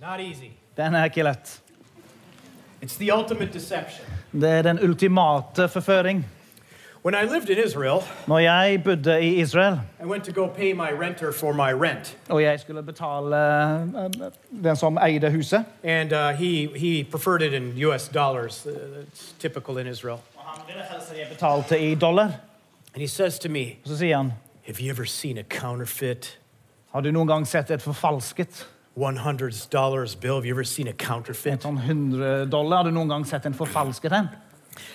Not easy. Den er ikke lett. It's the ultimate deception. Det er den ultimate forføring. When I lived in Israel, Når jeg bodde i Israel, I went to go pay my renter for my rent. og jeg skulle betale eh, den som eide huset And uh, he, he preferred it in US dollars. Uh, It's typical in Israel. Og han ville helst at jeg betalte i dollar. And he says to me, Og så sier han Have you ever seen a counterfeit Har du noen gang sett et forfalsket? $100 bill? Have you ever seen a counterfeit? sånn 100 dollar? Har du noen gang sett en forfalsket en?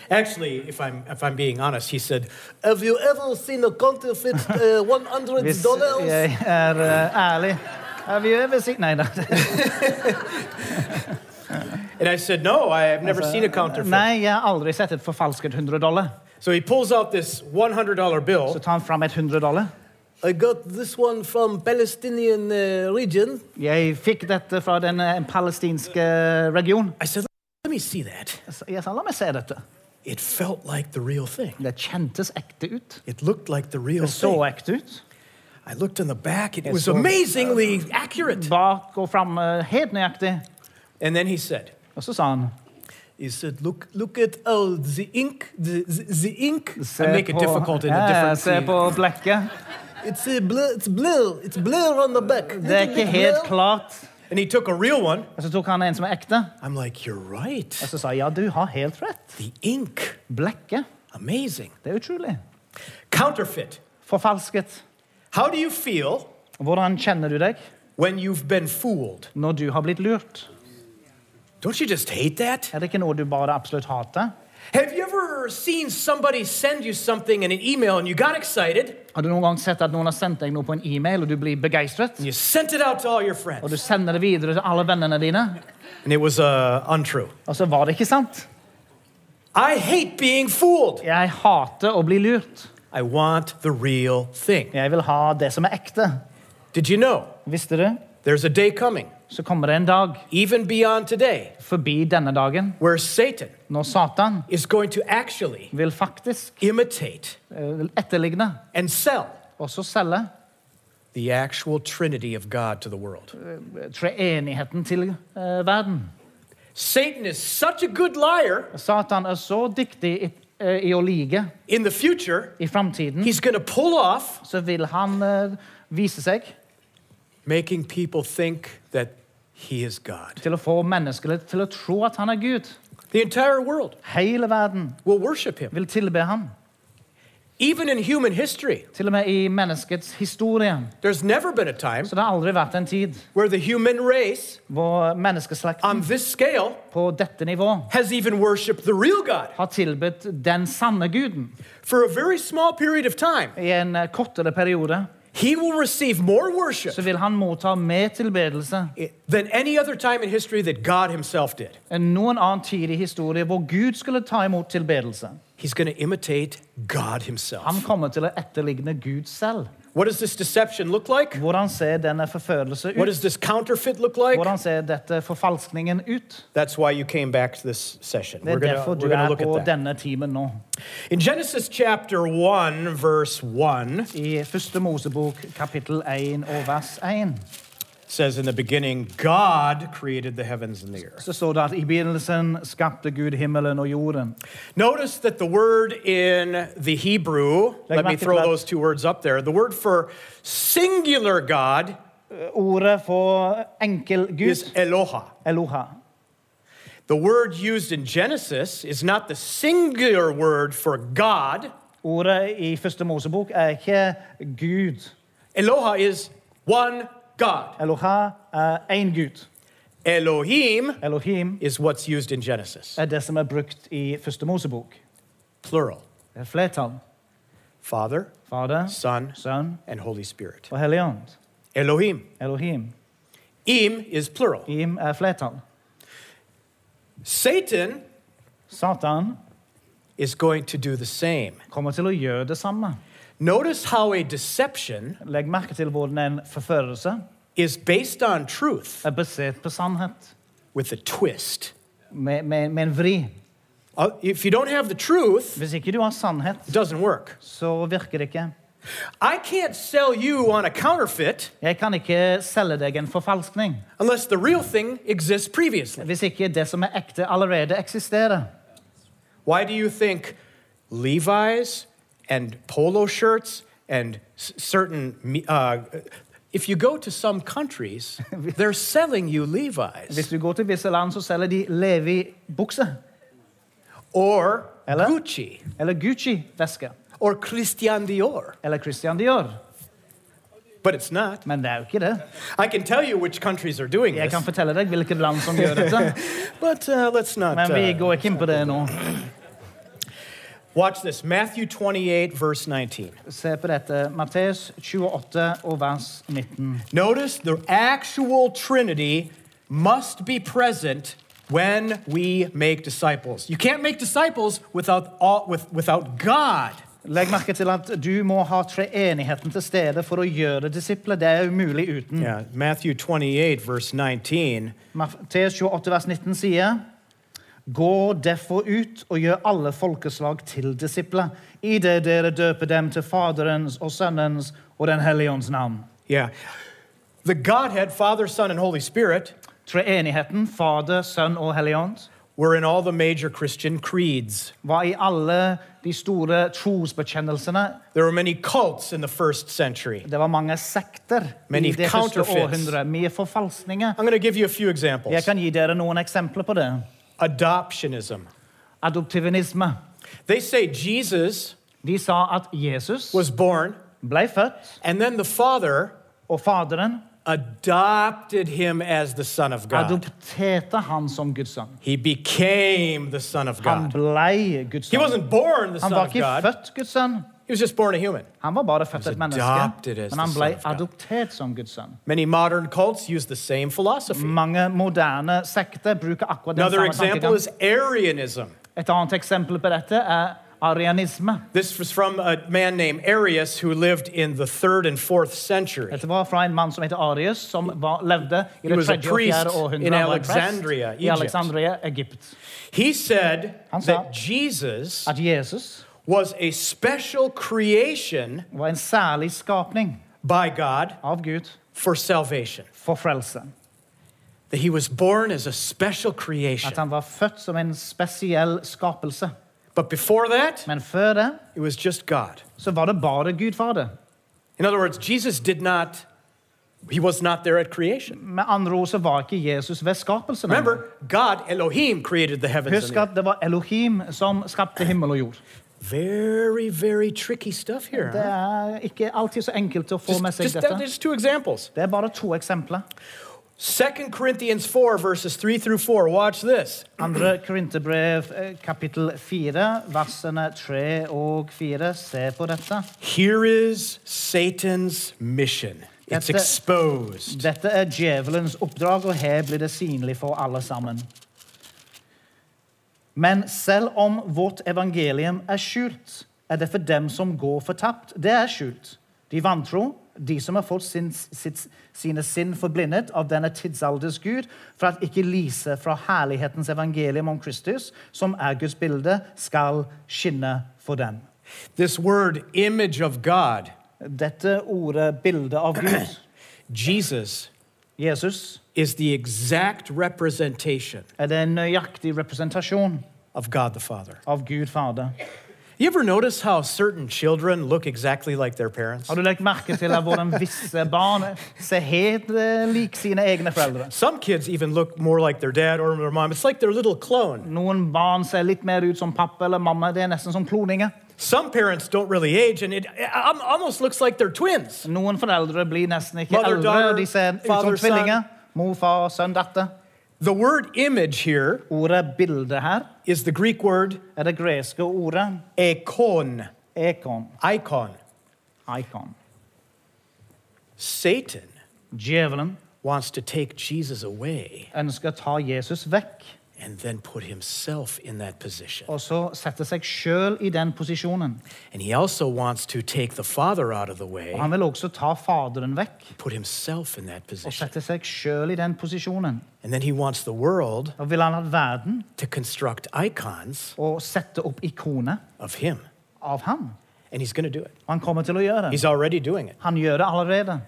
Actually, if I'm, if I'm being honest, he said, Have you ever seen a counterfeit uh, $100? Hvis jeg er ærlig Have you ever seen Nei da. And I said, No, I have never seen a counterfeit. Nei, jeg har aldri sett et forfalsket 100 dollar. So he pulls out this $100 bill. Så tar han fram et 100 dollar. I got this one from Palestinian uh, region. Jeg fikk dette fra den uh, palestinske region. I said, let me see that. Jeg sa, la meg se dette. It felt like the real thing. Det kjentes ekte ut. It looked like the real Det så thing. ekte ut. I looked in the back. It Jeg was så, amazingly accurate. Bak og fram eh, helt nøyaktig. And then he said, Og så sa han he said, look, look at oh, the ink, the, the, the ink. Se I make it difficult in a different Se på blekket. It's a blur, it's blur, it's blur on the back. Det er ikke helt klart. And he took a real one. Og så tok han en som er ekte. I'm like, you're right. Og så sa jeg, ja, du har helt rett. The ink, Blekket. amazing. Det er utrolig. Counterfeit. Forfalsket. How do you feel Hvordan kjenner du deg when you've been fooled? når du har blitt lurt? Don't you just hate that? Er det ikke noe du bare absolutt hater? Have you ever seen somebody send you something in an email and you got excited Har du noen gang sett at noen har sendt deg noe på en e-mail, og du blir begeistret? you sent it out to all your Og du sender det videre til alle vennene dine, and it was uh, untrue? og så var det ikke sant? I hate being fooled. Jeg hater å bli lurt. I want the real thing. Jeg vil ha det som er ekte. Did you know Visste du? there's a day coming, Så kommer det en dag even beyond today, forbi denne dagen where Satan når Satan is going to actually vil faktisk imitate eh, etterligne, and sell og så selge the actual Trinity of God to the world. eh, treenigheten til uh, verden. Satan is such a good liar. Satan er så dyktig i, i å lyge In the future, i framtiden, he's going to pull off så vil han uh, vise seg making people think that he is God. til å få mennesker til å tro at han er Gud. The entire world Hele verden will worship him. vil tilbe ham. Even in human history, Til og med i menneskets historie. there's never been a time Så det har aldri vært en tid where the human race hvor on menneskeslekten this scale på dette nivå has even worshiped the real God. har tilbedt den sanne guden For a very small period of time, i en eh, kortere periode. He will receive more worship Så vil han motta mer tilbedelse than any other time in history that God himself did. enn noen annen tid i historie hvor Gud skulle ta imot tilbedelse. He's going to imitate God himself. Han kommer til å etterligne Gud selv. What does this deception look like? Hvordan ser denne forførelse What ut? does this counterfeit look like? Hvordan ser dette forfalskningen ut? That's why you came back to this session. Det We're er going derfor to du er look på at that. denne timen nå. In Genesis chapter 1, verse 1, I første Mosebok kapittel 1 og vers 1 says in the beginning, God created the heavens and the earth. så står det i begynnelsen skapte Gud himmelen og jorden. Notice that the word in the Hebrew, let me throw those two words up there. The word for singular God Ordet for enkel Gud, is Eloha. Eloha. The word used in Genesis is not the singular word for God. Ordet i første Mosebok er ikke Gud. Eloha is one God. Eloha er én Gud. Elohim Elohim is what's used in Genesis. er det som er brukt i første Mosebok. Plural. Det er flertall. Father, Fader, Son, Sønn and Holy Spirit. og Hellig Ånd. Elohim. Elohim. Im is plural. Im er flertall. Satan Satan is going to do the same. kommer til å gjøre det samme. Notice how a deception Legg merke til hvordan en forførelse is based on truth er basert på sannhet, with a twist. med, med, med en vri. Uh, If you don't have the truth, Hvis ikke du har sannhet, it doesn't work. så virker det ikke. I can't sell you on a counterfeit Jeg kan ikke selge deg en forfalskning unless the real thing exists previously. hvis ikke det som er ekte, allerede eksisterer. Why do you think Levi's and polo shirts and s- certain, uh, if you go to some countries, they're selling you Hvis Levi's du går til visse land, så selger de Levi-bukser or Eller? Gucci eller Gucci-vesker or Christian Dior, eller Christian Dior. but it's not. Men det er jo ikke det. I can tell you which countries are doing Jeg this, kan fortelle deg hvilket land som gjør dette, but uh, let's not. men vi Uh, går ikke inn på det nå. Watch this Matthew 28, verse 19. Se på dette. Matteus 28 og vers 19. Notice the actual Trinity must be present when we make disciples. You can't make disciples without, all, with, without God. Legg merke til at du må ha treenigheten til stede for å gjøre disipler. Det er umulig uten. Yeah, Matthew 28, verse 19. Matteus 28 vers 19 sier Gå derfor ut og gjør alle folkeslag til disipler, idet dere døper dem til Faderens og Sønnens og Den hellige ånds navn. Yeah. The Godhead, Father, Son, and Holy Spirit, Treenigheten, Fader, Sønn og Hellig ånd, were in all the major Christian creeds. var i alle de store trosbekjennelsene. There were many cults in the first century. Det var mange sekter Many i det første århundret. Mye forfalskninger. I'm going to give you a few examples. Jeg kan gi dere noen eksempler på det. Adoptionism. Adoptivisme. They say Jesus De sa at Jesus was born, ble født, and then the Father og Faderen adopted him as the Son of God. adopterte han som Guds sønn. He became the Son of Han God. ble Guds He wasn't born the Han Son var of ikke God. født Guds sønn. He was just born a human. Han var bare født was et menneske, adopted as men han ble son of God. adoptert som Guds sønn. Many modern cults use the same philosophy. Mange moderne sekter bruker akkurat den Another samme example is Arianism. Et annet eksempel på dette er arianisme. This was from a man named Arius who lived in the third and fourth century. Dette var fra en mann som heter Arius, som var, levde i He det was a tredje og priest århundre. in Han var en prest Alexandria, i Egypt. Alexandria, Egypt. He said Han sa- that Jesus At Jesus was a special creation var en særlig skapning by God av Gud for salvation. for frelse. That he was born as a special creation. At han var født som en spesiell skapelse. But before that, Men før det it was just God. så var det bare Gud Fader. In other words, Jesus did not, he was not there at creation. Med andre ord så var ikke Jesus ved skapelsen. Remember, God, Elohim, created the heavens Husk and the at det var Elohim som skapte himmel og jord. Very, very tricky stuff here. Det er ikke alltid så enkelt å få med Just, seg just, dette. just two examples. Det er bare to eksempler. 2 Corinthians 4, verses 3 through 4. Watch this. Andre Korinterbrev, eh, kapittel 4, versene 3 og 4. Se på dette. Here is Satan's mission. It's it. exposed. Dette er djevelens oppdrag, og her blir det synlig for alle sammen. Men selv om vårt evangelium er skjult, er det for dem som går fortapt. Det er skjult. De vantro, de som har fått sin, sitt, sine sinn forblindet av denne tidsalders Gud, for at ikke lyset fra herlighetens evangelium om Kristus, som er Guds bilde, skal skinne for dem. This word, image of God, Dette ordet 'bilde av Gud', Jesus, Jesus, is the exact representation er det en nøyaktig representasjon of God the Father. av Gud Fader. You ever notice how certain children look exactly like their parents? Har du lagt merke til hvordan visse barn ser helt eh, lik sine egne foreldre? Some kids even look more like their dad or their mom. It's like their little clone. Noen barn ser litt mer ut som pappa eller mamma. Det er nesten som kloninger. Some parents don't really age, and it um, almost looks like they're twins. Noen foreldre blir nesten ikke Mother, eldre. daughter, De ser ut father, som tvillinger. Mor, far, sønn, datter. The word image here Ordet 'bilde' her is the Greek word er det greske ordet ekon, ekon. icon. Icon. Satan Djevelen wants to take Jesus away ønsker å ta Jesus vekk and then put himself in that position. og så sette seg selv i den posisjonen. And he also wants to take the Father out of the Og way, han vil også ta Faderen vekk put himself in that og position. sette seg selv i den posisjonen. And then he wants the world Da vil han ha verden to construct icons og sette opp ikoner of him. av ham. and he's going to do it. Han kommer til å gjøre det. He's already doing it. Han gjør det allerede.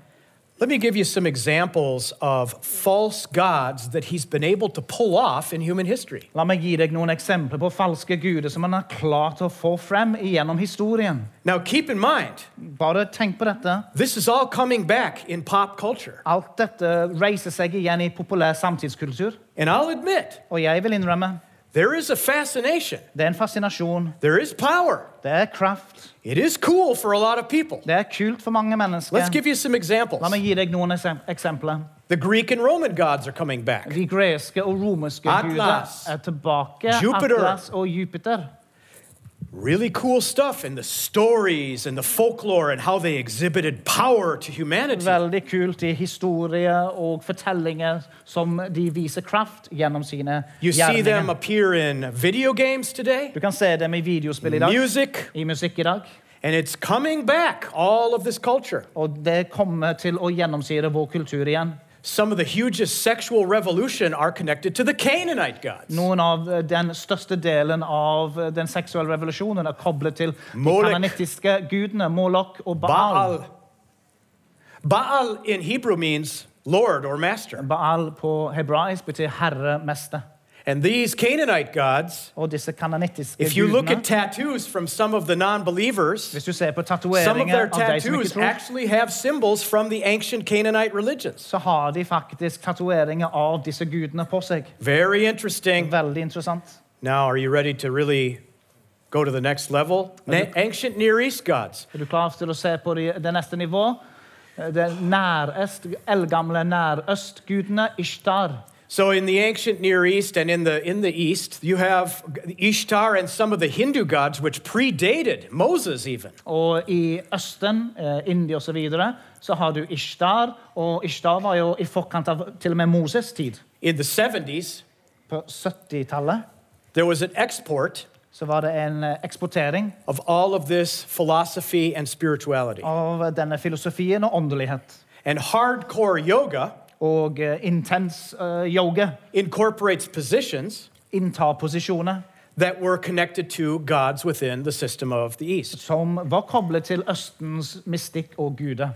Let me give you some examples of false gods that he's been able to pull off in human history. La meg gi deg noen eksempler på falske guder som han har klart å få frem gjennom historien. Now, keep in mind, Bare tenk på dette. this is all coming back in pop culture. Alt dette reiser seg igjen i populær samtidskultur. And I'll admit, Og jeg vil innrømme there is a fascination, det er en fascinasjon. there is power. Det er kraft. It is cool for a lot of people. Det er kult for mange Let's give you some examples. La meg gi deg noen eksempler. The Greek and Roman gods are coming back. De greske og romerske Atlas. guder er tilbake. Jupiter. Atlas og Jupiter. Really cool stuff in the stories and the folklore and how they exhibited power to humanity. Veldig kult i historie og fortellinger som de viser kraft gjennom sine You see them appear in video games today, Du kan se dem i videospill i dag, music, i musikk i dag. and it's coming back, all of this culture. Og det kommer til å gjennomsyre vår kultur igjen. Some of the hugest sexual revolution are connected to the Canaanite gods. Noen av eh, den største delen av eh, den seksuelle revolusjonen er koblet til de kananittiske gudene Molok og Baal. Baal. Baal in Hebrew means Lord or Master. Baal på hebraisk betyr herre, mester. And these Canaanite gods, if you look at tattoos from some of the non believers, some of their tattoos actually have symbols from the ancient Canaanite religions. så har de faktisk tatoveringer av disse gudene på seg. Very interesting. Veldig interessant. Now, are you ready to really go to the next level? Na- ancient Near East gods. Er du klar til å se på det, neste nivå? Eh, Det nærøst, eldgamle nærøstgudene Ishtar. So, in the ancient Near East and in the, in the East, you have Ishtar and some of the Hindu gods, which predated Moses even. Og i Østen, eh, India osv., så, videre, så har du Ishtar. Og Ishtar var jo i forkant av til og med Moses' tid. In the 70s, På 70-tallet there was an export så var det en eh, eksportering of all of this philosophy and spirituality. av denne filosofien og åndelighet. And hardcore yoga Og eh, intens eh, yoga incorporates positions inntar posisjoner that were connected to gods within the system of the East. som var koblet til Østens mystikk og guder.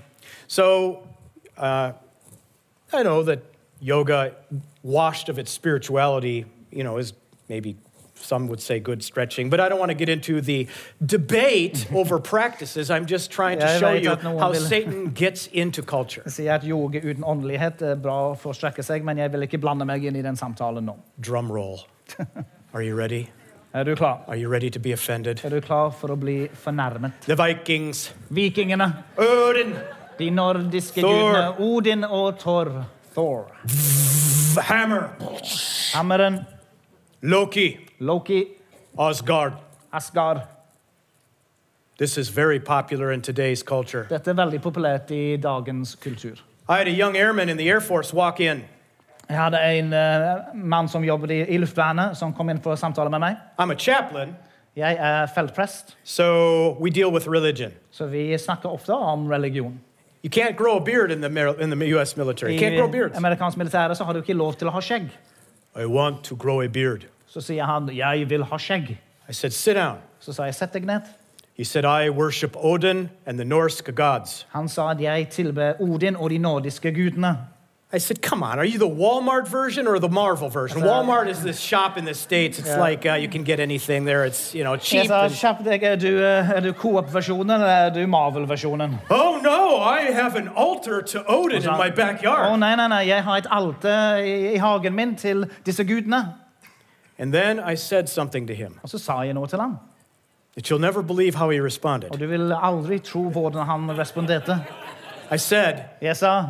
So uh, I know that yoga, washed of its spirituality, you know, is maybe some would say good stretching, but I don't want to get into the debate over practices. I'm just trying to show you that no one how Satan gets into culture. Sier at yoga uten åndelighet er bra for å strekke seg, men jeg vil ikke blande meg inn i den samtalen nå. Drum roll. Are you ready? Er du klar? Are you ready to be offended? Er du klar for å bli fornærmet? The Vikings, Vikingene, Odin, de nordiske gudene Odin og Thor. Thor. Hammer, Hammeren, Loki, Loki, Asgard. Asgard. This is very popular in today's culture. Dette er veldig populært i dagens kultur. I had a young airman in the Air Force walk in. Jeg hadde en eh, mann som jobbet i, i luftvernet, som kom inn for å samtale med meg. I'm a chaplain, Jeg er feltprest, so we deal with religion. så vi snakker ofte om religion. You can't grow a beard in the, in the U.S. military. You can't grow beards. amerikansk militære så har du ikke lov til å ha skjegg. I want to grow a beard. Så sier han 'jeg vil ha skjegg'. I said, sit down. Så sa jeg 'sett deg ned'. He said, I worship Odin and the Norse gods. Han sa at 'jeg tilber Odin og de nordiske gudene'. I said, come on, are you the Walmart version or the Marvel version? That's Walmart is this shop in the States. It's Yeah. like uh, you can get anything there. It's, you know, cheap. sa deg, er du, eh, er du Coop-versjonen eller er du Marvel-versjonen? oh, no, I have an altar to Odin in my Å backyard. nei, nei, nei, jeg har et alter i, i hagen min til disse gudene. And then I said something to him Og så sa jeg noe til ham. that you'll never believe how he responded. Og du vil aldri tro hvordan han responderte. I said, Jeg sa,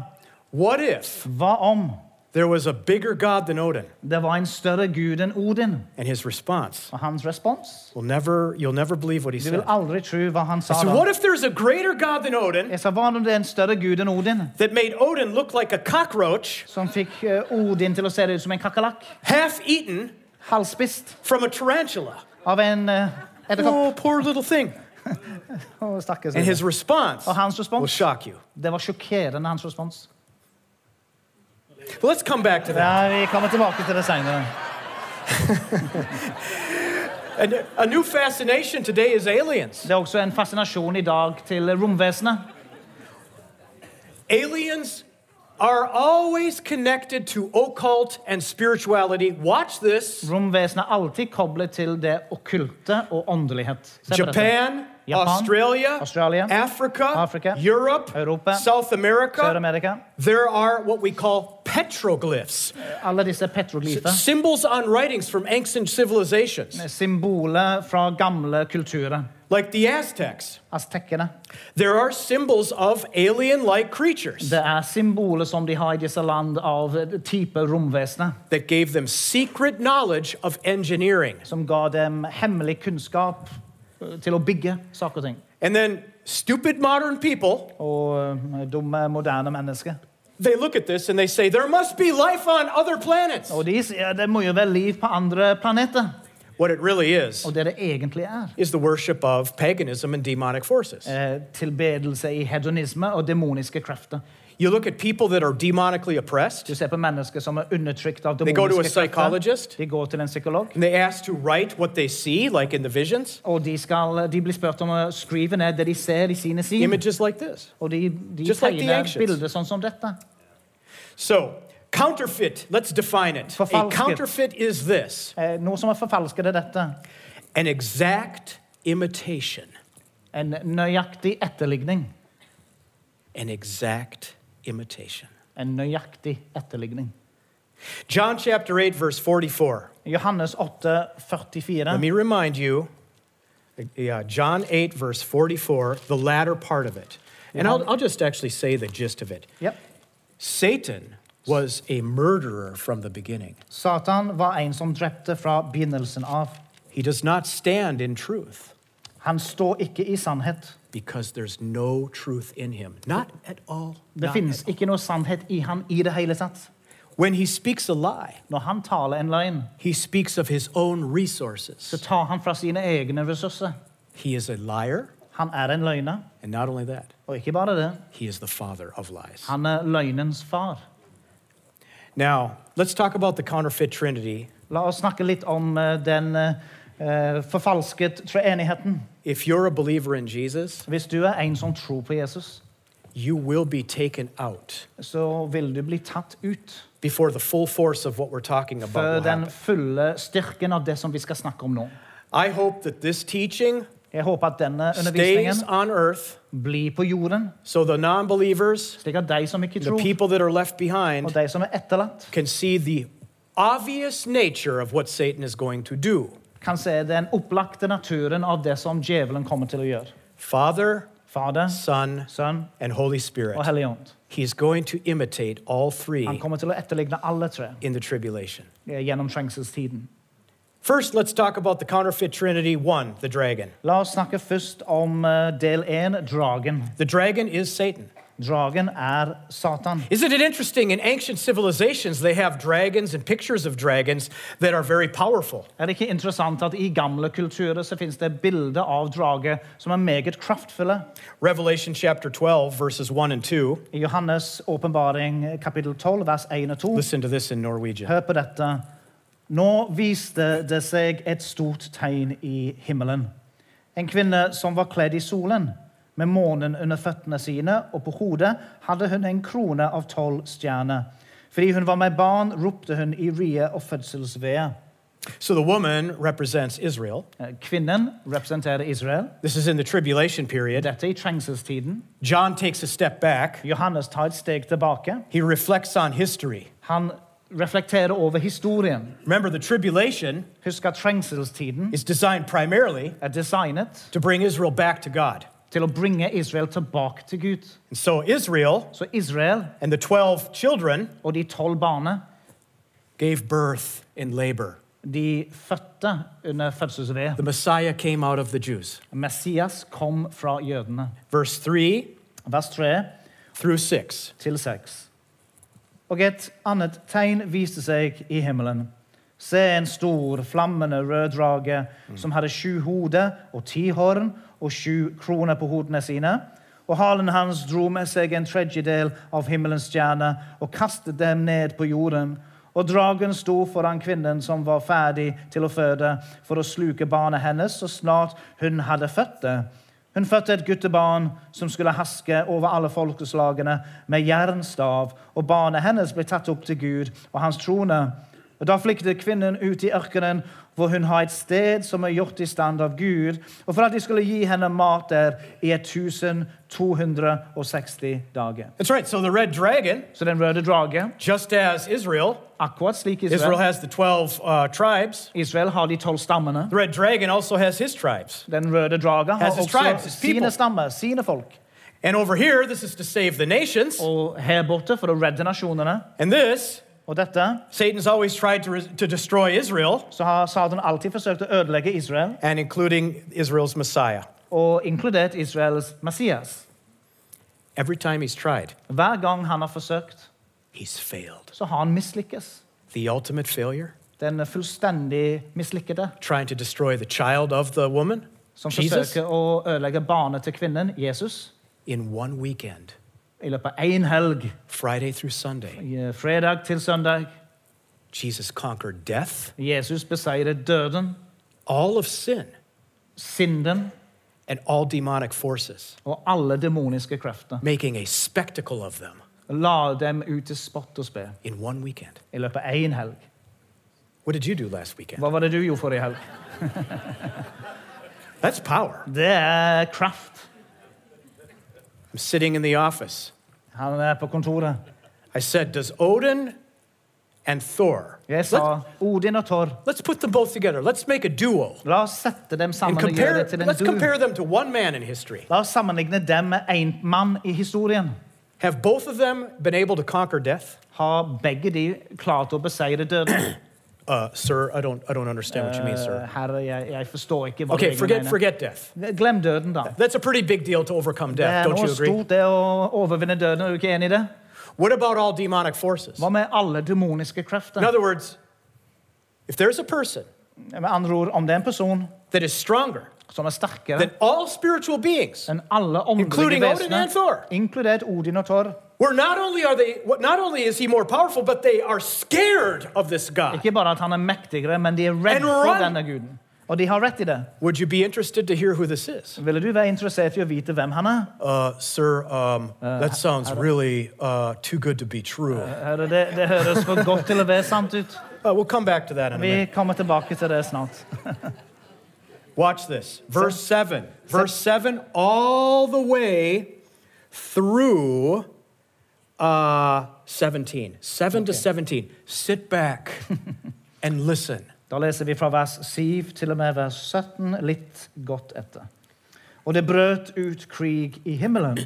what if hva om there was a bigger God than Odin? det var en større gud enn Odin? And his response, Og hans respons? will never, you'll never believe what he Du said. vil aldri tro hva han I said, da. what if there's a greater God than Odin Jeg sa, hva om det er en større gud enn Odin? that made Odin look like a cockroach, Som fikk eh, Odin til å se ut som en kakerlakk. half eaten Halvspist from a tarantula? av en uh, edderkopp. Oh, poor little thing. Å, stakkars And his response Og hans will shock you. det var sjokkerende, hans respons. But let's come back to that. Ja, vi kommer tilbake til det senere. And a new fascination today is aliens. Det er også en fascinasjon i dag til romvesenet. Aliens are always connected to occult and spirituality. Watch this. Romvesenet er alltid koblet til det okkulte og åndelighet. Se på dette. Japan, Japan, Australia, Australia, Africa, Africa, Europe, Europa, South America. Sør-Amerika. There are what we call petroglyphs, Alle disse petroglyfer. symbols on writings from ancient civilizations, Symboler fra gamle kulturer. like the Aztecs. Aztekene. There are symbols of alien like creatures Det er symboler som de har i disse land av type romvesener. that gave them secret knowledge of engineering. Som ga dem hemmelig kunnskap eh, til å bygge saker og ting. And then stupid modern people, Og eh, dumme, moderne mennesker. They look at this and they say, there must be life on other planets. Og de sier det må jo være liv på andre planeter. What it really is, Og det det egentlig er, is the worship of paganism and demonic forces. eh, tilbedelse i hedonisme og demoniske krefter. You look at people that are demonically oppressed, Du ser på mennesker som er undertrykt av They go to a psychologist. De går til en psykolog. and they ask to write what they see, like in the visions, Og de, skal, de blir spurt om å skrive ned det de ser i sine syn. images like this. Og de, de Just like the ancients. bilder sånn som dette. So, counterfeit, let's define it. A counterfeit is this Eh, noe som er forfalsket, er dette. an exact imitation. En nøyaktig etterligning. An exact imitation. En nøyaktig etterligning. John chapter 8, verse 44. Johannes 8, 44. Let me remind you, yeah, John 8, verse 44, the latter part of it. And I'll, I'll just actually say the gist of it. Yep. Satan was a murderer from the beginning. Satan var en som drepte fra begynnelsen av. He does not stand in truth Han står ikke i sannhet. because there's no truth in him. Not at all. Det finnes ikke noe sannhet i han i det hele tatt. When he speaks a lie, Når han taler en løgn, he speaks of his own resources. så tar han fra sine egne ressurser. He is a liar, Han er en løgner. and not only that, Og ikke bare det, he is the father of lies. han er løgnens far. Now, let's talk about the counterfeit trinity. La oss snakke litt om eh, den eh, forfalsket treenigheten. If you're a believer in Jesus, Hvis du er en som tror på Jesus, you will be taken out så vil du bli tatt ut before the full force of what we're talking about. før den fulle styrken av det som vi skal snakke om nå. I hope that this teaching Jeg håper at denne stays undervisningen on earth blir på jorden, so the non believers, slik at de som ikke the tror, people that are left og behind, de som er etterlatt, can see the obvious nature of what Satan is going to do. Kan se den opplagte naturen av det som djevelen kommer til å gjøre. Father, Father Son, Son and Holy og Spirit. Hellig Ånd. He's going to imitate all three Han kommer til å etterligne alle tre in the tribulation. gjennom trengselstiden. First, let's talk about the counterfeit trinity one, the dragon. La oss snakke først om eh, del 1, dragen. The dragon is Satan. Dragen er Satan. Isn't it interesting? In ancient civilizations, they have dragons and pictures of dragons that are very powerful. Er det ikke interessant at i gamle kulturer så finnes det bilder av drager som er meget kraftfulle? Revelation chapter 12, verses 1 and 2. I Johannes' åpenbaring kapittel 12, vers 1 og 2. Listen to this in Norwegian. Hør på dette. Nå viste det seg et stort tegn i himmelen. En kvinne som var kledd i solen, med månen under føttene sine, og på hodet hadde hun en krone av tolv stjerner. Fordi hun var med barn, ropte hun i riet og fødselsveet. So the woman represents Israel. Eh, Kvinnen representerer Israel. This is in the tribulation period. Dette i trengselstiden. John takes a step back. Johannes tar et steg tilbake. He reflects on history. Han reflekterer over historien. Remember, the tribulation Husk at trengselstiden is designed primarily er designet to bring Israel back to God. Til å bringe Israel tilbake til Gud. And so Israel Så Israel and the 12 children og de tolv barna gave birth in labor. de fødte under fødselsved. The Messiah came out of the Jews. Messias kom fra jødene. Verse 3 Vers 3 through 6. til 6. Og et annet tegn viste seg i himmelen. Se en stor, flammende rød drage som hadde sju hoder og ti horn og sju kroner på hodene sine. Og halen hans dro med seg en tredjedel av himmelens stjerner og kastet dem ned på jorden. Og dragen sto foran kvinnen som var ferdig til å føde, for å sluke barnet hennes så snart hun hadde født det. Hun fødte et guttebarn som skulle herske over alle folkeslagene med jernstav, og barnet hennes ble tatt opp til Gud og hans trone. Da flyktet kvinnen ut i ørkenen, hvor hun har et sted som er gjort i stand av Gud, og for at de skulle gi henne mat der i 1260 dager. That's right. So the red dragon, so den røde drage, just as Israel, akkurat slik Israel Israel has the 12 uh, tribes, Israel har de tolv stammene. the red dragon also has his tribes. Den røde dragen har Has his tribes, his people. sine stammer, sine folk. And over here, this is to save the nations. Og her borte for å redde nasjonene. And this, Og dette Satan's always tried to, to destroy Israel, så har Satan alltid forsøkt å ødelegge Israel, and including Israel's Messiah. og inkludert Israels Messias. Every time he's tried, Hver gang han har forsøkt, he's failed. så har han mislykkes. The ultimate failure, Den fullstendig mislykkede, trying to destroy the child of the woman, som Jesus, forsøker å ødelegge barnet til kvinnen, Jesus, in one weekend, i løpet av én helg, Friday through Sunday. fredag til søndag. Jesus conquered death, Jesus beseiret døden, all of sin, synden and all demonic forces, og alle demoniske krefter. making a spectacle of them La dem ut til spott og spe in one weekend. i løpet av én helg. What did you do last weekend? Hva var det du gjorde forrige helg? That's power. Det er kraft. I'm sitting in the office. Han er på kontoret. I said, Does Odin and Thor, Jeg sa Odin og Thor. let's put them both together. Let's make a duo La oss sette dem and compare, og gjøre det til en let's duo. compare them to one man in history. La oss sammenligne dem med én mann i historien. Have both of them been able to conquer death? Har begge de klart å beseire døden? Uh, sir, I don't, I don't understand what you mean, sir. Herre, jeg, jeg forstår ikke hva Okay, forget, forget death. Glem døden, da. That's a pretty big deal to overcome Det death, er don't noe you agree? stort det å overvinne døden. Er du ikke enig i det? What about all demonic forces? Hva med alle demoniske In other words, if there's a person Med andre ord, om det er en person that is stronger som er sterkere than all spiritual beings, enn alle åndelige including Odin vesener, and Thor, inkludert Odin og Thor where not only are they, not only is he more powerful, but they are scared of this God. Ikke bare at han er mektigere, men de er And redd for denne guden. Og de har rett i det. Would you be interested to hear who this is? Ville du være interessert i å vite hvem han er? Uh, sir, um, that sounds really uh, too good to be true. Herre, det, det høres for godt til å være sant ut. Uh, we'll come back to that in a Vi minute. kommer tilbake til det snart. Watch this. Verse 7. Verse 7 all the way through uh, 17. 7 to 17. Sit back and listen. Da leser vi fra vers 7 til og med vers 17, litt godt etter. Og det brøt ut krig i himmelen.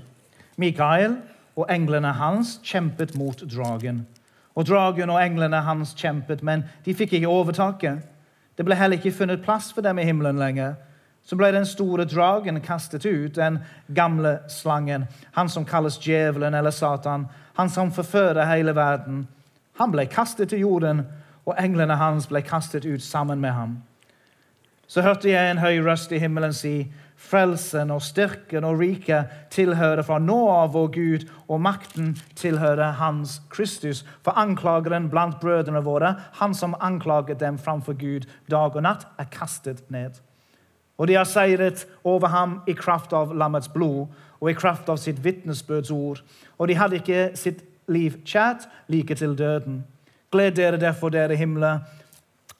Mikael og englene hans kjempet mot dragen. Og dragen og englene hans kjempet, men de fikk ikke overtaket. Det ble heller ikke funnet plass for dem i himmelen lenger. Så ble den store dragen kastet ut, den gamle slangen, han som kalles djevelen eller Satan, han som forfører hele verden. Han ble kastet til jorden, og englene hans ble kastet ut sammen med ham. Så hørte jeg en høy røst i himmelen si, frelsen og styrken og riket tilhører fra nå av vår Gud, og makten tilhører Hans Kristus. For anklageren blant brødrene våre, han som anklaget dem framfor Gud dag og natt, er kastet ned. Og de har seiret over ham i kraft av lammets blod og i kraft av sitt vitnesbyrds ord. Og de hadde ikke sitt liv kjært like til døden. Gled dere derfor, dere himler,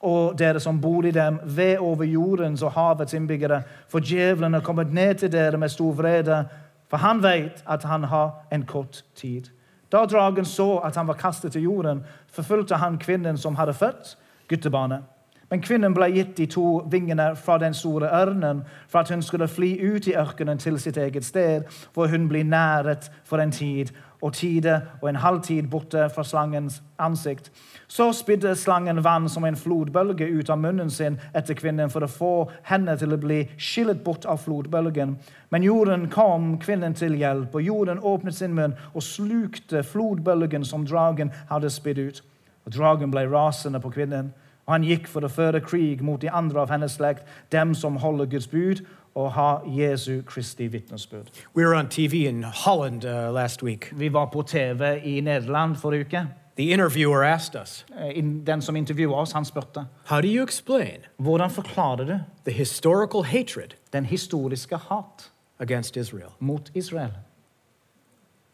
og dere som bor i dem, ved over jordens og havets innbyggere. For djevelen er kommet ned til dere med stor vrede, for han vet at han har en kort tid. Da dragen så at han var kastet til jorden, forfulgte han kvinnen som hadde født guttebarnet. Men kvinnen ble gitt de to vingene fra den store ørnen for at hun skulle fly ut i ørkenen til sitt eget sted, hvor hun blir næret for en tid og tide og en halvtid borte fra slangens ansikt. Så spydde slangen vann som en flodbølge ut av munnen sin etter kvinnen for å få henne til å bli skillet bort av flodbølgen. Men jorden kom kvinnen til hjelp, og jorden åpnet sin munn og slukte flodbølgen som dragen hadde spydd ut. Og dragen ble rasende på kvinnen. Og han gikk for å føre krig mot de andre av hennes slekt, dem som holder Guds bud og har Jesu Kristi vitnesbyrd. We were on TV in Holland uh, last week, Vi var på TV i Nederland forrige uke. The interviewer asked us, Eh, Den som intervjuet oss, han spurte How do you explain hvordan forklarer du the historical hatred den historiske hat against Israel? mot Israel?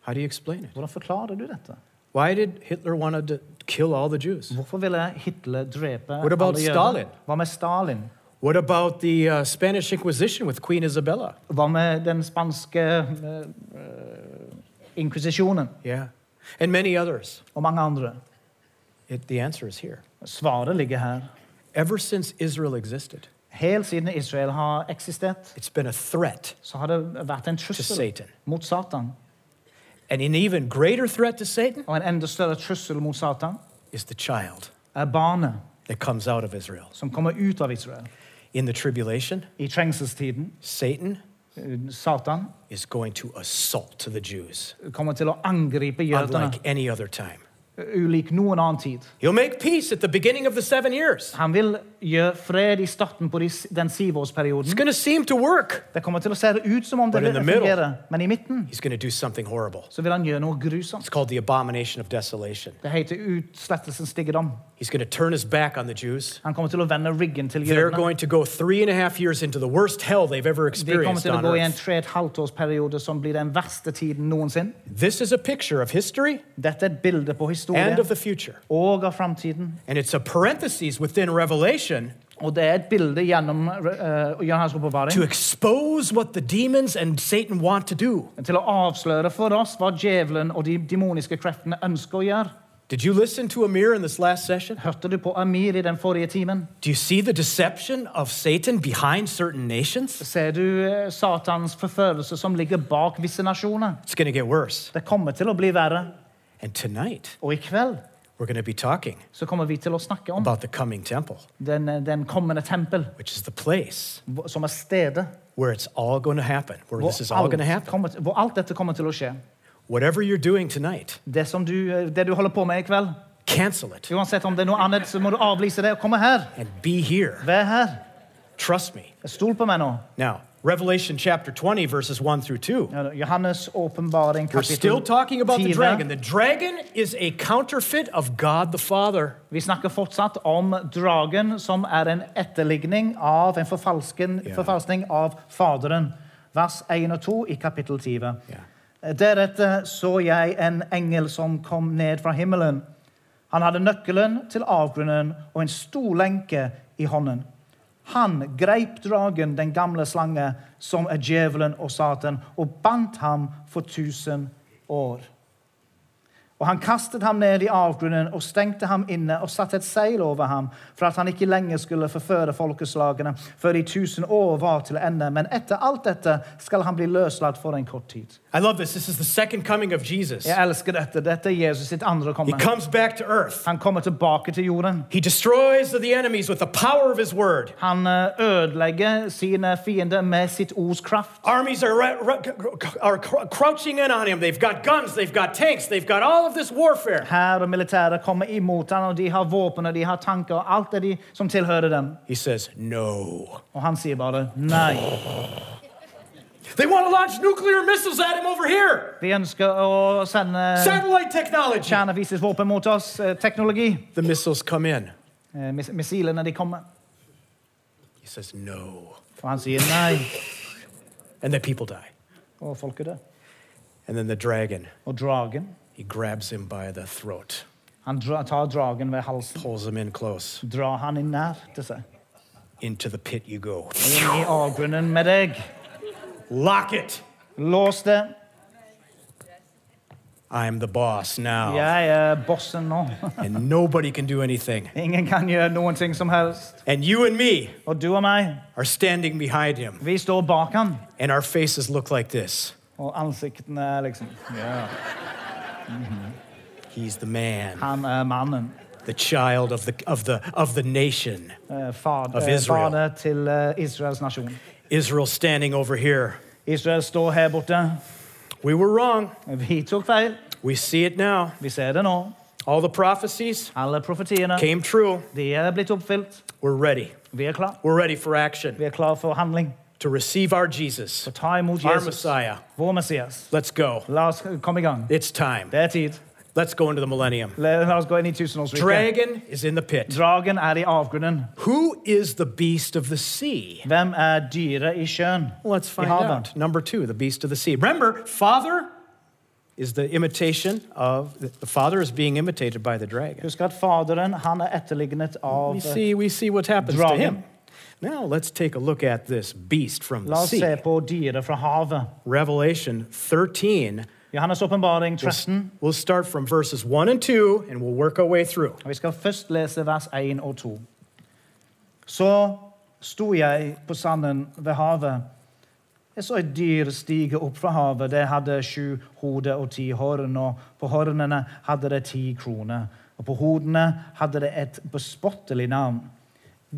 How do you explain it? Hvordan forklarer du dette? Why did Hitler want to kill all the Jews? Hvorfor ville Hitler drepe What about alle? Stalin? Hva med Stalin? What about the uh, Spanish Inquisition with Queen Isabella? Hva med den spanske inkvisisjonen Yeah. And many others. og mange andre? It, the answer is here. Svaret ligger her. Ever since Israel existed, Helt siden Israel har eksistert, it's been a threat så har det vært en to trussel Satan. mot Satan. And an even greater threat to Satan Og en enda større trussel mot Satan is the child er barnet that comes out of Israel. som kommer ut av Israel. In the tribulation, I trengselstiden Satan eh, Satan is going to assault the Jews, kommer til å angripe jødene unlike any other time. ulik noen annen tid. He'll make peace at the beginning of the seven years. Han vil gjøre fred i starten på de, den syvårsperioden. work. Det kommer til å se ut som om det fungerer, men i midten så vil han gjøre noe grusomt. Det heter utslettelsens styggedom. Going to turn his back on the Jews. Han kommer til å vende ryggen til They're jødene. going to go three and a half years into the worst hell they've ever De kommer experienced til å on gå i en earth. tre og et halvt årsperiode som blir den verste tiden noensinne. This is a picture of history Dette er et bilde på and historien of the future. og av framtiden. And it's a parenthesis within Revelation Og det er et bilde gjennom uh, Johannes' to expose what the demons and Satan want to do. til å avsløre for oss hva djevelen og de demoniske kreftene ønsker å gjøre. Did you listen to Amir in this last session? Hørte du på Amir i den forrige timen? Do you see the deception of Satan behind certain nations? Ser du eh, Satans forførelse som ligger bak visse nasjoner? It's going to get worse. Det kommer til å bli verre. And tonight, Og i kveld we're going to be talking så kommer vi til å snakke om about the coming temple, den, eh, den kommende tempel, which is the place hvor- som er stedet where it's all going to happen, where this is all going to happen. kommer, hvor alt dette kommer til å skje. Whatever you're doing tonight, Det, som du, eh, det du holder på med i kveld, cancel it uansett om det er noe annet, så må du avlyse det og komme her. and be here. Vær her. Trust me. Stol på meg nå. Now, Revelation chapter 20, verses 1 through 2. Johannes' åpenbaring, We're still talking about the dragon. The dragon is a counterfeit of God the Father. Vi snakker fortsatt om dragen, som er en etterligning av en forfalskning av Faderen. Vers 1 og 2 i kapittel 20. Yeah. Deretter så jeg en engel som kom ned fra himmelen. Han hadde nøkkelen til avgrunnen og en stor lenke i hånden. Han greip dragen, den gamle slange, som er djevelen og Satan, og bandt ham for tusen år. Og han kastet ham ned i avgrunnen og stengte ham inne og satte et seil over ham, for at han ikke lenger skulle forføre folkeslagene før de tusen år var til ende. Men etter alt dette skal han bli løslatt for en kort tid. I love this. This is the second coming of Jesus. Jeg elsker dette. Dette er Jesus sitt andre He comes back to earth. Han kommer tilbake til jorden. He destroys the enemies with the power of his word. Han eh, ødelegger sine fiender med sitt ords kraft. Armies are, are cr- crouching in on him. They've got guns, they've got tanks, they've got all of this warfare. Her og militæret kommer imot ham, og de har våpen og de har tanker og alt det de som tilhører dem. He says, No. Og han sier bare nei. They want to launch nuclear missiles at him over here. Vi ønsker å sende Satellite technology. kjernevisesvåpen mot oss. Teknologi. The missiles come in. Eh, mis- Missilene de kommer. He says, No. Og han sier nei, And then people die. og folket dør. And then the dragon, Og dragen he grabs him by the throat, Han dra, tar dragen ved halsen, pulls him in close. drar han inn nær til seg. Into the pit you go. Inn i avgrunnen med deg. Lock it. Lås det. I'm the boss now. Jeg er bossen nå. And nobody can do anything. Ingen kan gjøre noen ting som helst. And you and me Og du og meg, are standing behind him. vi står bak han. And our faces look like this. Og ansiktene er liksom ja. He's the man, Han er mannen. the child of the, of the, of the nation. Eh, Far, Of eh, Israel. Fader til eh, Israels nasjon. Israel standing over here. Israel står her borte. We were wrong. Vi tok feil. We see it now. Vi ser det nå. All the prophecies Alle profetiene came true. de er blitt oppfylt. We're ready. Vi er klar. We're ready for action Vi er klar for handling. to receive our Jesus, ta imot our Jesus, Messiah. vår Messias. Let's go. La oss komme i gang. It's time. Det er tid. Let's go into the millennium. La la oss gå inn i tusenårsriket. Dragon is in the pit. Dragen er i avgrunnen. Who is the beast of the sea? Hvem er dyret i sjøen? Let's I find haven't. out. Number two, the beast of the sea. Remember, father is the imitation of the father is being imitated by the dragon. Husk at Faderen han er etterlignet av We see we see what happens to Dragon. him. Now let's take a look at this beast from La the oss se sea. på dyret fra havet. Revelation 13. Johannes' åpenbaring 13. We'll start from verses 1 and 2 and we'll work our way through. Og Vi skal først lese vers 1 og 2. Så sto jeg på sanden ved havet. Jeg så et dyr stige opp fra havet. Det hadde sju hoder og ti horn, og på hornene hadde det ti kroner. Og på hodene hadde det et bespottelig navn.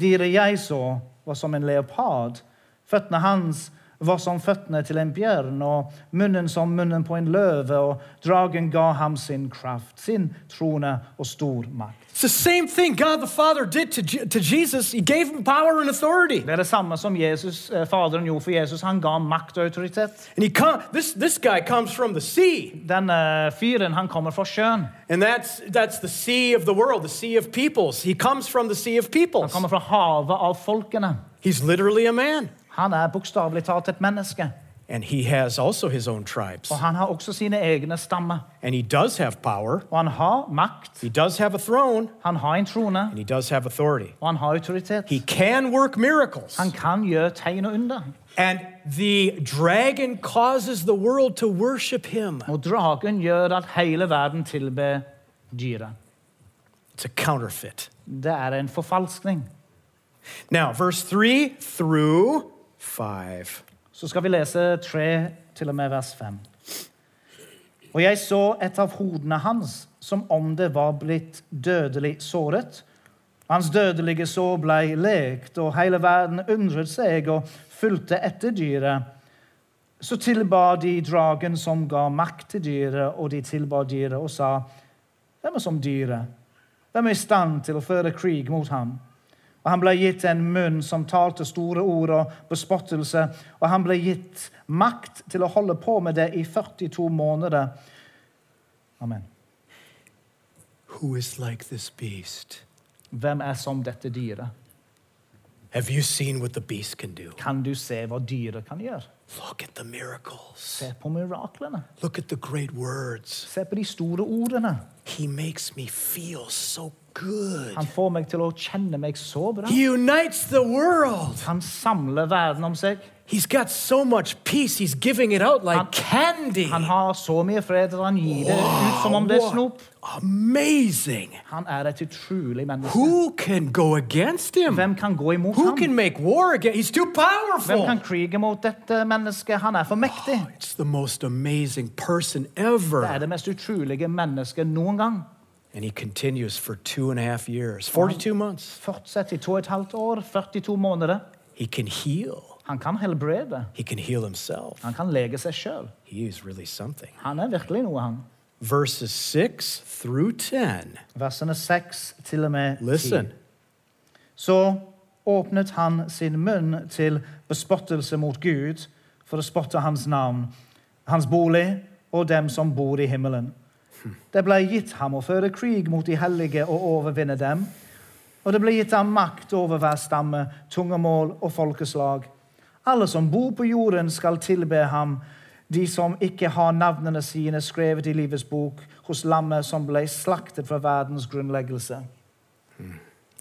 Dyret jeg så, var som en leopard. Føttene hans var som føttene til en bjørn, og munnen som munnen på en løve. Og dragen ga ham sin kraft, sin trone og stor makt. It's the same thing God the Father did to, Je- to Jesus. He gave him power and authority. Det er det samme som Jesus, eh, Faderen gjorde for Jesus. Han ga makt og autoritet. And he come, this, this guy comes from the sea. Denne fyren han kommer fra sjøen. And that's, that's the sea of the world, the sea of peoples. He comes from the sea of Han kommer fra havet av folkene. He's literally a man. Han er bokstavelig talt et menneske. And he has also his own tribes. Og han har også sine egne stammer. And he does have power. Og han har makt, He does have a throne. han har en trone, And he does have authority. og han har autoritet. He can work miracles. Han kan gjøre tegn og under. And the dragon causes the world to worship him. Og dragen gjør at hele verden tilber dyret. It's a counterfeit. Det er en forfalskning. Now, verse 3 through 5. Så skal vi lese 3 til og med vers 5. Og jeg så et av hodene hans som om det var blitt dødelig såret. Hans dødelige sår ble lekt, og hele verden undret seg og fulgte etter dyret. Så tilba de dragen som ga makt til dyret, og de tilba dyret og sa, Hvem er som dyret? Hvem er i stand til å føre krig mot ham? Og han ble gitt en munn som talte store ord og bespottelse, og han ble gitt makt til å holde på med det i 42 måneder. Amen. Who is like this beast? Hvem er som dette dyret? Have you seen what the beast can do? Kan du se hva dyret kan gjøre? Look at the miracles. Se på miraklene. Look at the great words. Se på de store ordene. He makes me feel so good. Han får meg til å kjenne meg så bra. He unites the world. Han samler verden om seg. He's got so much peace, he's giving it out like Han- candy. Han har så mye fred at han gir det ut som om det er snop. Amazing. Han er et utrolig menneske. Who can go against him? Hvem kan gå imot Who ham? can make war against? He's too Hvem powerful. kan krige mot dette mennesket? Han er for mektig. It's the most amazing person Det er ever. det mest utrolige mennesket noen gang. And he continues for two and a half years, 42 months. Fortsett i to og et halvt år, 42 måneder. He can heal. Han kan helbrede. He can heal himself. Han kan lege seg sjøl. He is really something. Han er virkelig noe, han. Verses 6 through 10. Versene 6 til og med 10. Listen. Så åpnet han sin munn til bespottelse mot Gud for å spotte hans navn, hans bolig og dem som bor i himmelen. Det ble gitt ham å føre krig mot de hellige og overvinne dem. Og det ble gitt ham makt over hver stamme, tungemål og folkeslag. Alle som bor på jorden, skal tilbe ham. De som ikke har navnene sine skrevet i livets bok hos lammet som ble slaktet fra verdens grunnleggelse.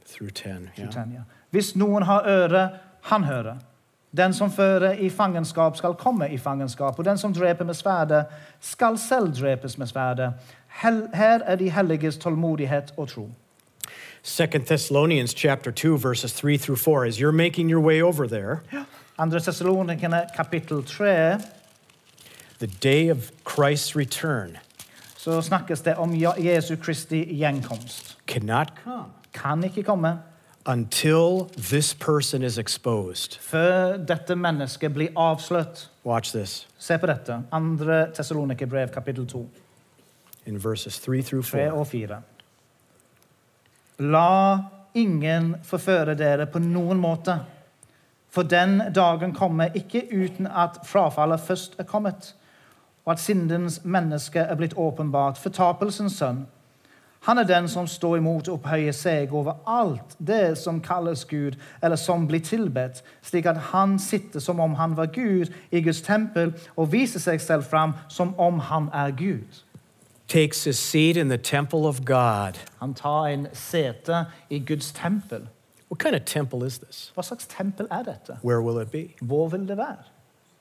Through ten, Yeah. Tanja. Hvis noen har øre, han hører. Den som fører i fangenskap, skal komme i fangenskap. Og den som dreper med sverdet, skal selv drepes med sverdet. Her er de helliges tålmodighet og tro. 2 Thessalonians chapter 2 verses 3 through 4 as you're making your way over there Andre Thessalonikerne 3 the day of Christ's return så snakkes det om Jesu Kristi gjenkomst. cannot come Kan ikke komme until this person is exposed før dette mennesket blir avslørt. watch this Se på dette. Andre Thessalonikerbrev kapittel 2. in verses 3 through 3 4 og 4. La ingen forføre dere på noen måte, for den dagen kommer ikke uten at frafallet først er kommet. og at syndens menneske er blitt åpenbart, fortapelsens sønn. Han er den som står imot og opphøyer seg over alt det som kalles Gud, eller som blir tilbedt, slik at han sitter som om han var Gud i Guds tempel, og viser seg selv fram som om han er Gud. Takes his seat in the temple of God. Han tar en sete i Guds tempel. What kind of temple is this? Hva slags tempel er dette? Where will it be? Hvor vil det være?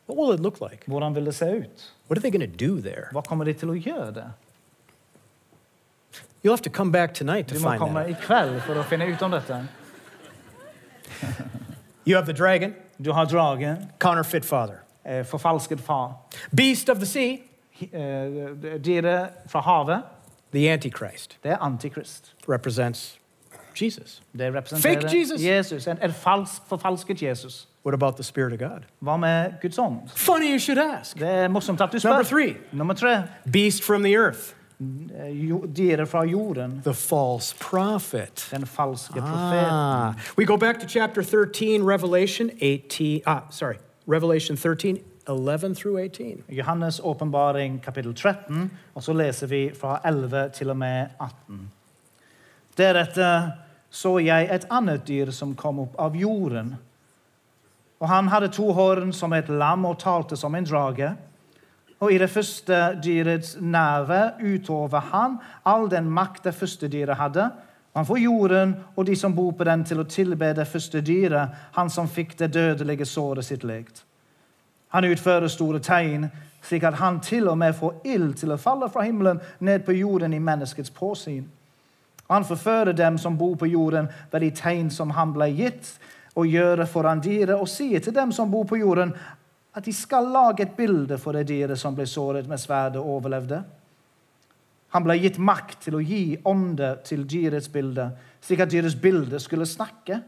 What will it look like? Hvordan vil det se ut? What are they going to do there? Hva kommer de til å gjøre det? You'll have to come back tonight to Du må find komme that. for å finne ut om dette. You have the dragon, Du har dragen, counterfeit father. eh, forfalsket far, Beast of the sea, eh, dyret fra havet. the Antichrist, Det er antikrist. represents Jesus. Det representerer Fake Jesus. Jesus, en, en falsk, forfalsket Jesus. What about the Spirit of God? Hva med Guds ånd? Funny you should ask. Det er morsomt at du Number three, Nummer tre. beast from the earth, Dyret fra jorden. the false prophet. Den falske profeten. Ah, we go back to chapter 13, Revelation 18. Ah, sorry, Revelation 13, 11 through 18. Johannes' åpenbaring kapittel 13, og så leser vi fra 11 til og med 18. Deretter så jeg et annet dyr som kom opp av jorden. Og han hadde to horn som et lam og talte som en drage. Og i det første dyrets nerve utover han all den makt det første dyret hadde. Han får jorden og de som bor på den, til å tilbe det første dyret, han som fikk det dødelige såret sitt lekt. Han utfører store tegn, slik at han til og med får ild til å falle fra himmelen ned på jorden i menneskets påsyn. Han forfører dem som bor på jorden ved de tegn som han ble gitt, og gjøre foran dyret, og sier til dem som bor på jorden, at de skal lage et bilde for det dyret som ble såret med sverdet og overlevde. Han ble gitt makt til å gi ånde til dyrets bilde, slik at dyrets bilde skulle snakke,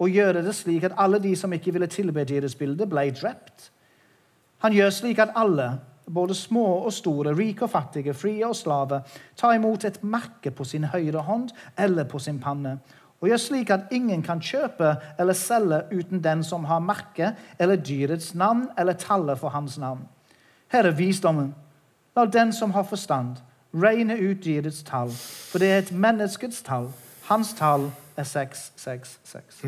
og gjøre det slik at alle de som ikke ville tilbe dyrets bilde, ble drept. Han gjør slik at alle, både små og store, rike og fattige, frie og slave, tar imot et merke på sin høyre hånd eller på sin panne, og gjør slik at ingen kan kjøpe eller selge uten den som har merket eller dyrets navn eller tallet for hans navn. Her er visdommen. La den som har forstand, regne ut dyrets tall, for det er et menneskets tall. Hans tall er 666.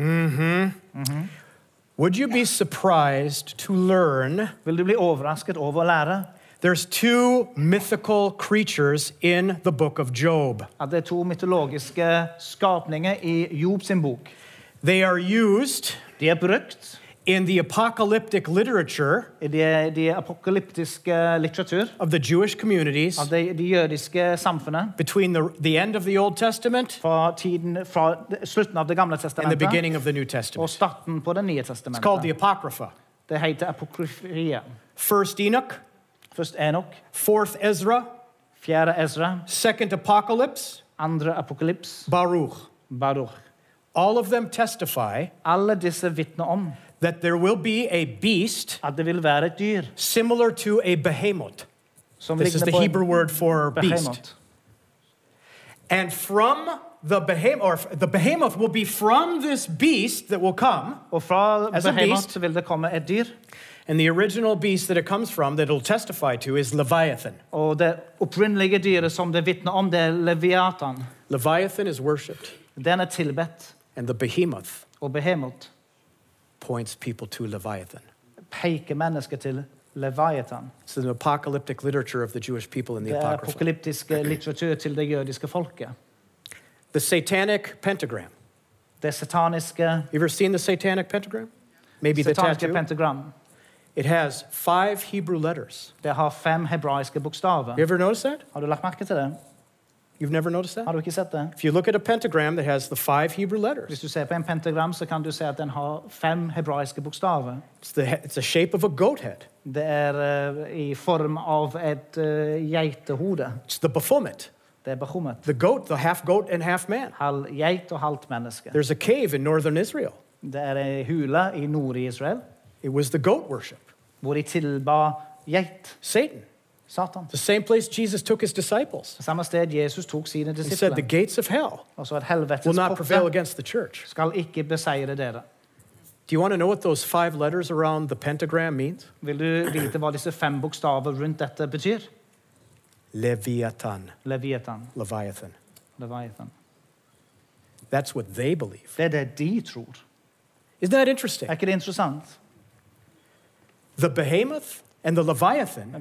Would you be surprised to learn Vil du bli overrasket over å lære there's two mythical creatures in the book of Job? at det er to mytologiske skapninger i Job sin bok? They are used De er brukt in the apocalyptic literature i de, de apokalyptiske litteratur of the Jewish communities av de, de jødiske samfunnet between the, the end of the Old Testament fra, tiden, fra slutten av Det gamle and the testamentet beginning of the New og Testament. starten på Det nye It's called the testamentet. Apocrypha. Det heter apokryferiet. First Enoch, Først Enoch. fourth Ezra, fjerde Ezra, second Apocalypse, andre apokalyps, Baruch. Baruch. All of them testify Alle disse vitner om that there will be a beast at det vil være et dyr similar to a behemoth. som This is the Hebrew word for beast. And from the behemoth, or the behemoth will be from this beast that will come. Og fra As a beast. vil det komme et dyr. And the original beast that it comes from, that it'll testify to, is Leviathan. Og det opprinnelige dyret som det vitner om, det er Leviatan. Leviathan is worshipped, Den er tilbedt. and the behemoth Og behemoth points people to Leviathan. peker mennesket til Leviatan. It's the apocalyptic literature of the Jewish people in the Det er Apocrypha. apokalyptiske litteratur til det jødiske folket. The satanic pentagram. Det sataniske, You ever seen the satanic pentagram? Maybe the sataniske tattoo. pentagram. It has five Hebrew letters. Det har fem hebraiske bokstaver. You ever notice that? Har du lagt merke til det? You've never noticed Har du ikke sett det? If you look at a pentagram that has the five Hebrew Hvis du ser på en pentagram, så kan du se at den har fem hebraiske bokstaver. it's the it's a shape of a goat head. Det er uh, i form av et uh, geitehode. It's the Baphomet, Det er Bachumet. the goat, the half goat and half man. Halv geit og halvt menneske. There's a cave in northern Israel. Det er ei hule i Nord-Israel It was the goat worship. hvor de tilba geit. Satan. Satan. The same place Jesus took his disciples. Samme sted Jesus tok sine He said, The gates of hell at will not prevail against the church. skal ikke beseire dere. Do you want to know what those five letters around the pentagram means? Vil du vite hva disse fem bokstaver rundt dette betyr? Leviathan, Leviathan. Leviathan. Leviathan. That's what they believe. Det er det de tror. Isn't that interesting? Er ikke det interessant? The behemoth and the Leviathan,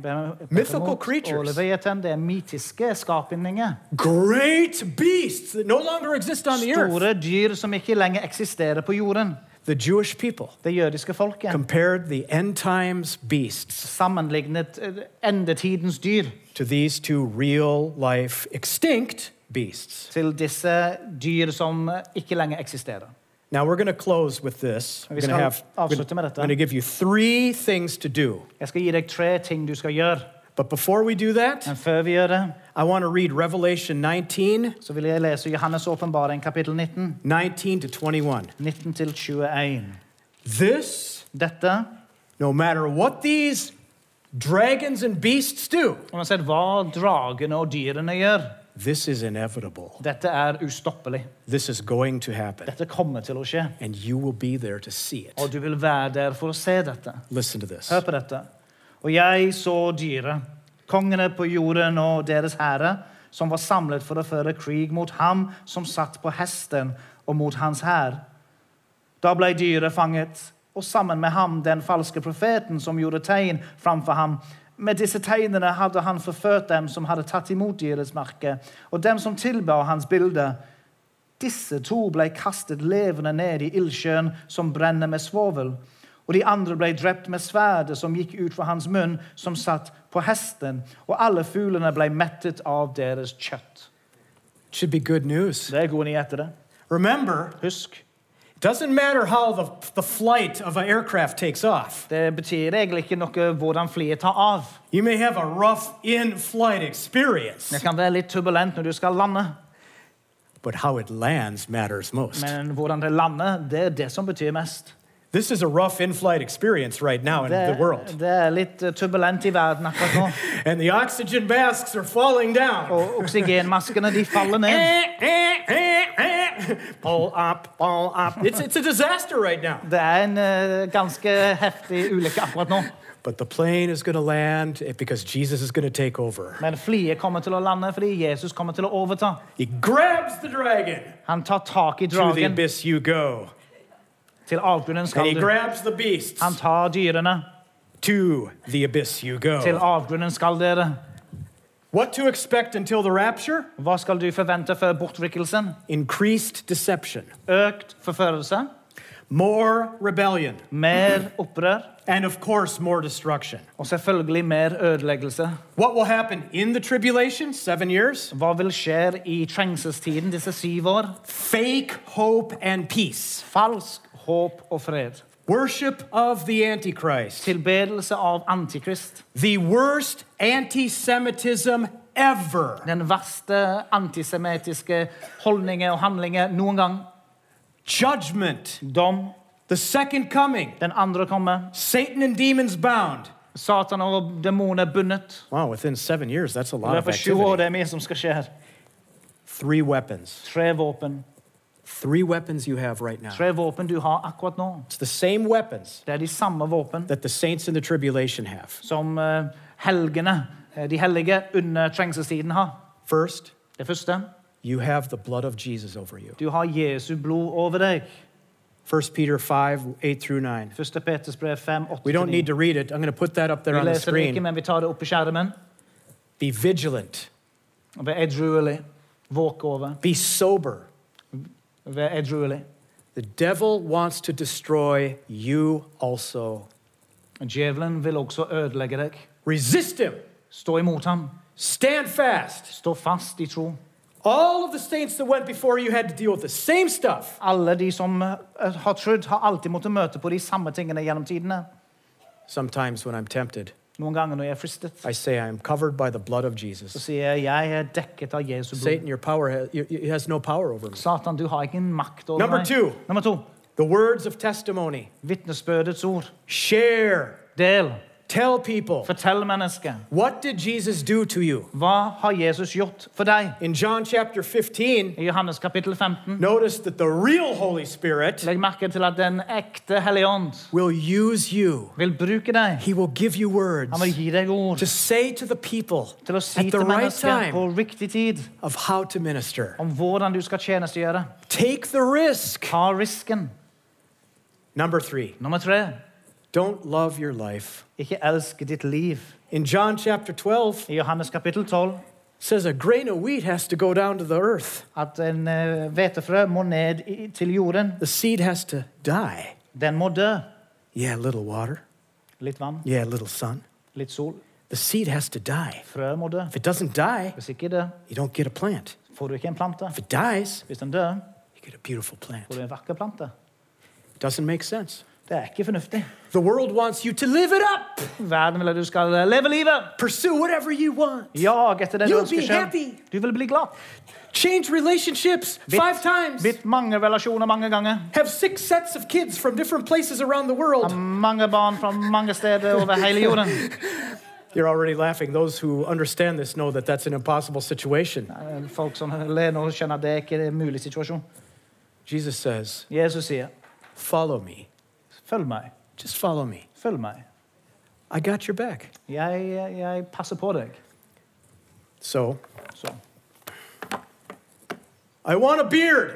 Mythical creatures. Leviathan, det er mytiske skapninger. great beasts that no longer exist on the earth. Store dyr som ikke lenger eksisterer på jorden. The Jewish people Det jødiske folket. compared the end times beasts Sammenlignet eh, endetidens dyr to these two real life extinct beasts. til disse dyr som ikke lenger eksisterer. Now we're going to close with this. We're going to have avslutte med I'm going to give you three things to do. Jeg skal gi deg tre ting du skal gjøre. But before we do that, Men før vi gjør det, I want to read Revelation 19, så vil jeg lese Johannes' åpenbaring, kapittel 19, 19 to 21. 19 til 21. This, Dette no matter what these dragons and beasts do, Uansett hva dragene og dyrene gjør, this is inevitable. dette er ustoppelig. This is going to happen. Dette kommer til å skje. And you will be there to see it. Og du vil være der for å se dette. Listen to this. Hør på dette. Og jeg så dyret, kongene på jorden og deres herre, som var samlet for å føre krig mot ham som satt på hesten, og mot hans hær. Da ble dyret fanget, og sammen med ham den falske profeten som gjorde tegn framfor ham. Med disse tegnene hadde han forført dem som hadde tatt imot dyrets og dem som tilbar hans bilde. Disse to ble kastet levende ned i ildsjøen som brenner med svovel. Og de andre ble drept med sverdet som gikk ut fra hans munn, som satt på hesten. Og alle fuglene ble mettet av deres kjøtt. It should be good news. Det er gode nyheter, det. Remember, Husk, doesn't matter how the, the flight of an aircraft takes off. det betyr egentlig ikke noe hvordan flyet tar av. You may have a rough in flight experience, Det kan være litt turbulent når du skal lande, but how it lands matters most. men hvordan det lander, det er det som betyr mest. This is a rough in flight experience right now in Det, the world. det er litt eh, turbulent i verden akkurat nå. And the oxygen masks are falling down. Og oksygenmaskene de faller ned. pull up, pull up. It's, it's a disaster right now. Det er en uh, ganske heftig ulykke akkurat nå. But the plane is going to land because Jesus is going to take over. Men flyet kommer til å lande fordi Jesus kommer til å overta. He grabs the dragon. Han tar tak i To the abyss you go. Til avgrunnen skal du. Han tar dyrene. Til avgrunnen skal dere. What to expect until the rapture? Hva skal du forvente før bortrykkelsen? Increased deception, Økt forførelse, more rebellion, mer opprør and of course, more destruction. og selvfølgelig mer ødeleggelse. What will happen in the tribulation? Seven years? Hva vil skje i trengselstiden disse syv år? Fake hope and peace. Falsk håp og fred. Worship of the Antichrist. Tilbedelse av Antikrist. The worst antisemitism ever. Den verste antisemittiske holdninger og handlinger noen gang. Judgment. Dom. The second coming. Den andre kommer. Satan and demons bound. Satan og demoner bundet. Wow, within seven years, that's a lot of år activity. det er mye som skal skje her. Three weapons. Tre våpen. Three weapons you have right now. Tre våpen du har akkurat nå. It's the same weapons Det er de samme våpen that the saints in the tribulation have. som eh, helgene, eh, de hellige under trengselstiden har. First, Det første, you have the blood of Jesus over you. du har Jesu blod over deg. 1 Peter 5, 8 through 9. Første Peters brev 5, 8 We don't need to read it. I'm going to put that up there Vi on the leser det ikke, screen. men vi tar det opp på skjermen. Be vigilant, Og Vær edruelig. Våk over. be sober. The devil wants to destroy you also. Djevelen vil også ødelegge deg. Resist him, Stå stand fast. Stå fast i tro. All of the saints that went before you had to deal with the same stuff. De som eh, har trodd, har alltid måttet møte på de samme tingene gjennom tidene. Sometimes when I'm tempted, Noen ganger når jeg er fristet, I say I am covered by the blood of så Jesus. sier jeg jeg er dekket av Jesu blod. Satan, your power has, you- you- has no power over me. Satan, du har ingen makt over Number meg. two. Nummer to. The words of testimony. Ord. Share, Del. Tell people. Fortell mennesket. What did Jesus do to you? Hva har Jesus gjort for deg? In John chapter 15, I Johannes kapittel 15 notice that the real Holy Spirit legg merke til at den ekte Hellige Ånd will use you. vil bruke deg. He will give you words Han vil gi deg ord to say to the people til å si at the til right mennesket på time riktig tid of how to minister. om hvordan du skal tjenestegjøre. Take the risk. Ta risken. Number three, Nummer tre don't love your life. ikke elsk ditt liv. In John chapter 12, I Johannes kapittel 12 says a grain of wheat has to go down to the earth. at en eh, hvetefrø må ned til jorden. The seed has to die. Den må dø. Yeah, a little water. Litt vann, Yeah, a little sun. litt sol. The seed has to die. Frø må dø. If it doesn't die, Hvis ikke det, you don't get a plant. får du ikke en plante. If it dies, Hvis den dør, you get a beautiful plant. får du en vakker plante. Doesn't make sense. Det er ikke fornuftig. The world wants you to live it up. Verden vil at du skal leve livet. Pursue whatever you want. Jag etter det du You'll ønsker be selv. happy. Du vil bli glad. Change relationships five times. Bytt mange relasjoner mange ganger. Have six sets of kids from different places around the Ha world. mange barn fra mange steder over hele jorden. You're already laughing. Those who understand this know that that's an impossible situation. Eh, Folk som ler nå, skjønner at det ikke er en mulig situasjon. Jesus says, Jesus sier, Follow me. Just follow me. Följ mig. I got your back. Yeah, yeah, yeah. passar på dig. So, so. I want a beard.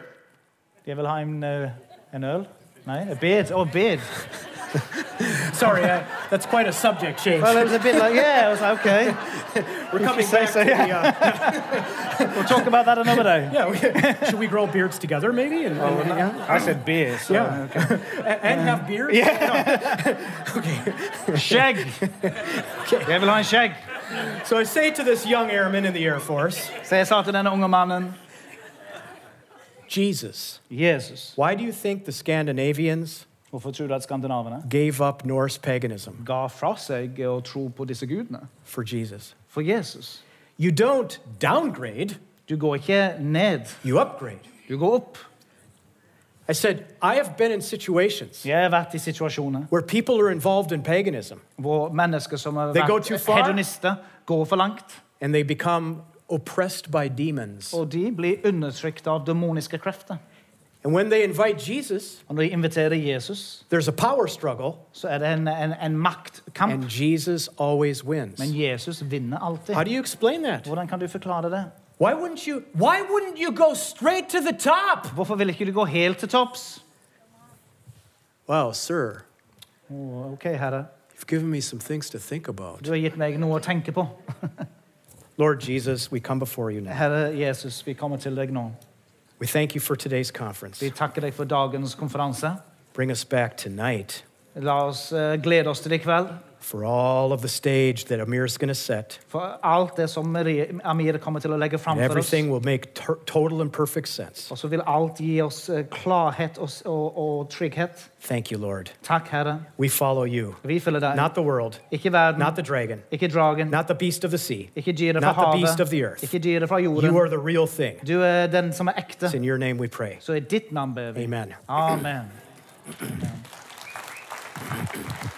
Do you have ha en, øh, en earl? No, a beard. Oh, beard. Sorry, I, that's quite a subject change. Well, it was a bit like, yeah, I was like, okay. We're coming say back so, to the, uh, We'll talk about that another day. yeah, we, should we grow beards together maybe? And, and- yeah? I said beer, so Yeah. okay. A- and have beards? Skjegg. Jeg vil ha en skjegg. So I say to this young airman in the Air Force, Så jeg sa til denne unge mannen, Jesus, Jesus, why do you think the Scandinavians hvorfor tror du at skandinavene gave up Norse paganism ga fra seg å tro på disse gudene? for Jesus? For Jesus. You don't downgrade, Du går ikke ned, you upgrade. du går opp. I said, I have been in situations where people are involved in paganism They go too far. hedonister, går for langt. and they become oppressed by demons. Og de blir undertrykt av demoniske krefter. And when they invite Jesus, Og når de inviterer Jesus, there's a power struggle, så er det en, en, en maktkamp. and Jesus always wins. Men Jesus vinner alltid. How do you explain that? Hvordan kan du forklare det? Why wouldn't you why wouldn't you go straight to the top? Hvorfor vil ikke du gå helt til topps? Well, sir, Å, ok, herre. you've given me some things to think about. Du har gitt meg noe å tenke på. Lord Jesus, we come before you now. Herre Jesus, vi kommer til deg nå. We thank you for today's conference. Vi takker deg for dagens konferanse. Bring us back tonight La oss eh, glede oss til i kveld. For all of the stage that Amir's going to set. For alt det som Amir kommer til å legge fram And oss. everything will make total and perfect sense. Og så vil alt gi oss eh, klarhet og, og, og trygghet. Thank you, Lord. Takk, Herre. We follow you, Vi følger deg. not the world, Ikke verden, not the dragon, ikke dragen, not the beast of the sea. ikke dyret fra not the beast of the earth. ikke dyret fra You are the real thing. Du er den som er ekte. It's in your name we pray. Så i ditt navn ber vi. Amen. Amen.